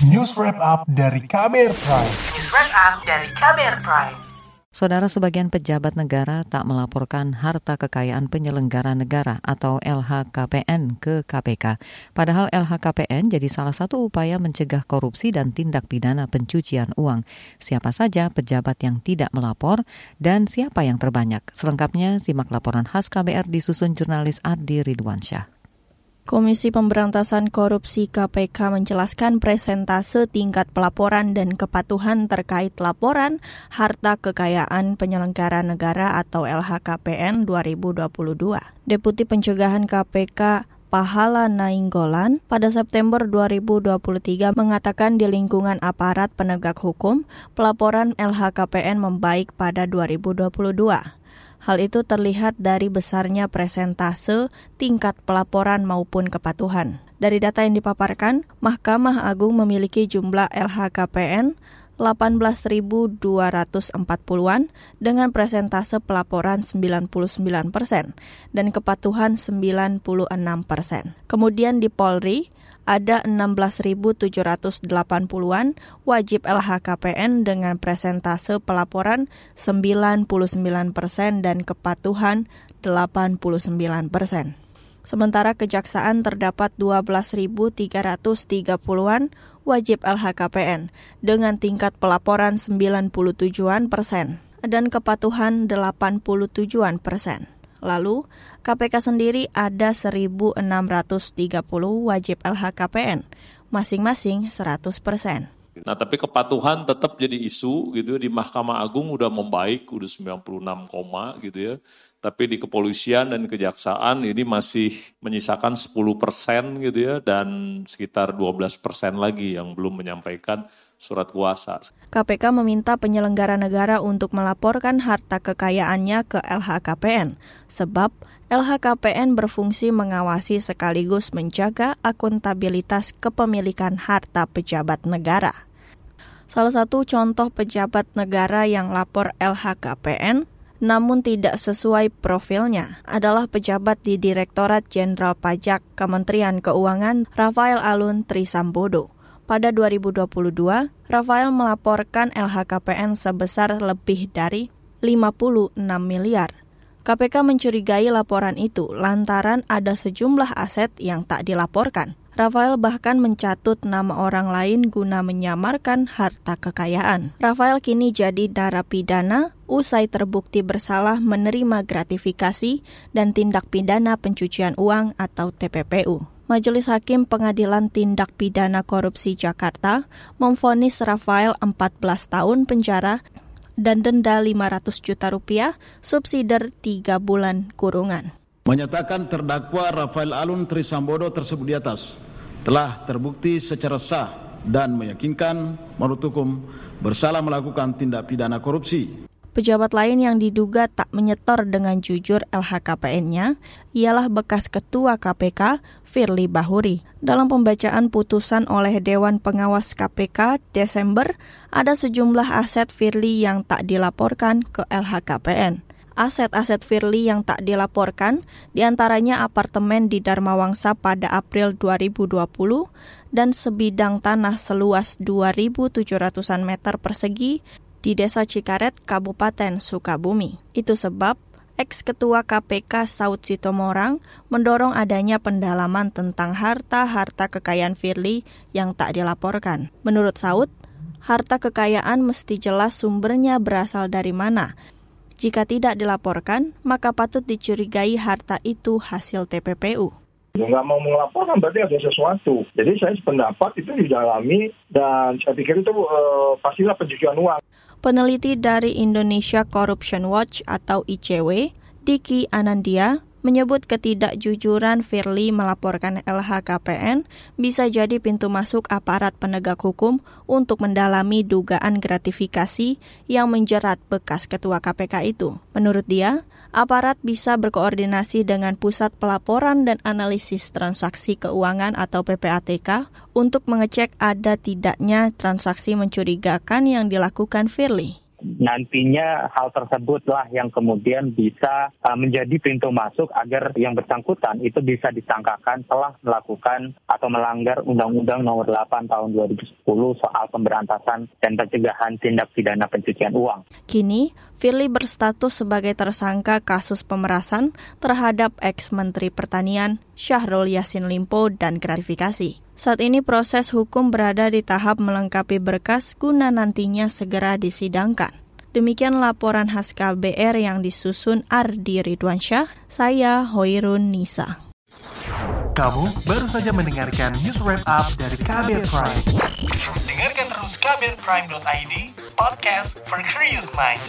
News Wrap Up dari Kamer Prime. News Wrap Up dari Kamer Prime. Saudara sebagian pejabat negara tak melaporkan harta kekayaan penyelenggara negara atau LHKPN ke KPK. Padahal LHKPN jadi salah satu upaya mencegah korupsi dan tindak pidana pencucian uang. Siapa saja pejabat yang tidak melapor dan siapa yang terbanyak. Selengkapnya simak laporan khas KBR disusun jurnalis Adi Ridwansyah. Komisi Pemberantasan Korupsi KPK menjelaskan presentase tingkat pelaporan dan kepatuhan terkait laporan harta kekayaan penyelenggara negara atau LHKPN 2022. Deputi Pencegahan KPK Pahala Nainggolan pada September 2023 mengatakan di lingkungan aparat penegak hukum, pelaporan LHKPN membaik pada 2022. Hal itu terlihat dari besarnya presentase tingkat pelaporan maupun kepatuhan. Dari data yang dipaparkan, Mahkamah Agung memiliki jumlah LHKPN 18.240-an dengan presentase pelaporan 99 persen dan kepatuhan 96 persen. Kemudian di Polri, ada 16.780-an wajib LHKPN dengan presentase pelaporan 99 persen dan kepatuhan 89 persen. Sementara kejaksaan terdapat 12.330-an wajib LHKPN dengan tingkat pelaporan 97-an persen dan kepatuhan 87-an persen. Lalu, KPK sendiri ada 1.630 wajib LHKPN, masing-masing 100 persen. Nah, tapi kepatuhan tetap jadi isu gitu ya. di Mahkamah Agung udah membaik, udah 96 koma gitu ya. Tapi di kepolisian dan kejaksaan ini masih menyisakan 10 persen gitu ya dan sekitar 12 persen lagi yang belum menyampaikan surat kuasa. KPK meminta penyelenggara negara untuk melaporkan harta kekayaannya ke LHKPN, sebab LHKPN berfungsi mengawasi sekaligus menjaga akuntabilitas kepemilikan harta pejabat negara. Salah satu contoh pejabat negara yang lapor LHKPN namun tidak sesuai profilnya adalah pejabat di Direktorat Jenderal Pajak Kementerian Keuangan Rafael Alun Trisambodo pada 2022, Rafael melaporkan LHKPN sebesar lebih dari 56 miliar. KPK mencurigai laporan itu lantaran ada sejumlah aset yang tak dilaporkan. Rafael bahkan mencatut nama orang lain guna menyamarkan harta kekayaan. Rafael kini jadi narapidana usai terbukti bersalah menerima gratifikasi dan tindak pidana pencucian uang atau TPPU. Majelis Hakim Pengadilan Tindak Pidana Korupsi Jakarta memvonis Rafael 14 tahun penjara dan denda 500 juta rupiah, subsidiar 3 bulan kurungan. Menyatakan terdakwa Rafael Alun Trisambodo tersebut di atas telah terbukti secara sah dan meyakinkan menurut hukum bersalah melakukan tindak pidana korupsi Pejabat lain yang diduga tak menyetor dengan jujur LHKPN-nya ialah bekas Ketua KPK Firly Bahuri. Dalam pembacaan putusan oleh Dewan Pengawas KPK Desember, ada sejumlah aset Firly yang tak dilaporkan ke LHKPN. Aset-aset Firly yang tak dilaporkan di antaranya apartemen di Dharma Wangsa pada April 2020 dan sebidang tanah seluas 2.700-an meter persegi di Desa Cikaret, Kabupaten Sukabumi. Itu sebab ex-ketua KPK Saud Sitomorang mendorong adanya pendalaman tentang harta-harta kekayaan Firly yang tak dilaporkan. Menurut Saud, harta kekayaan mesti jelas sumbernya berasal dari mana. Jika tidak dilaporkan, maka patut dicurigai harta itu hasil TPPU nggak mau melaporkan berarti ada sesuatu. Jadi saya sependapat itu didalami dan saya pikir itu uh, pastilah pencucian uang. Peneliti dari Indonesia Corruption Watch atau ICW, Diki Anandia, menyebut ketidakjujuran Firly melaporkan LHKPN bisa jadi pintu masuk aparat penegak hukum untuk mendalami dugaan gratifikasi yang menjerat bekas ketua KPK itu. Menurut dia, aparat bisa berkoordinasi dengan Pusat Pelaporan dan Analisis Transaksi Keuangan atau PPATK untuk mengecek ada tidaknya transaksi mencurigakan yang dilakukan Firly. Nantinya hal tersebutlah yang kemudian bisa uh, menjadi pintu masuk agar yang bersangkutan itu bisa disangkakan telah melakukan atau melanggar Undang-Undang Nomor 8 Tahun 2010 soal pemberantasan dan pencegahan tindak pidana pencucian uang. Kini, Firly berstatus sebagai tersangka kasus pemerasan terhadap ex-Menteri Pertanian Syahrul Yassin Limpo dan gratifikasi. Saat ini proses hukum berada di tahap melengkapi berkas guna nantinya segera disidangkan. Demikian laporan khas KBR yang disusun Ardi Ridwansyah, saya Hoirun Nisa. Kamu baru saja mendengarkan news wrap up dari KBR Prime. Dengarkan terus kbrprime.id, podcast for curious mind.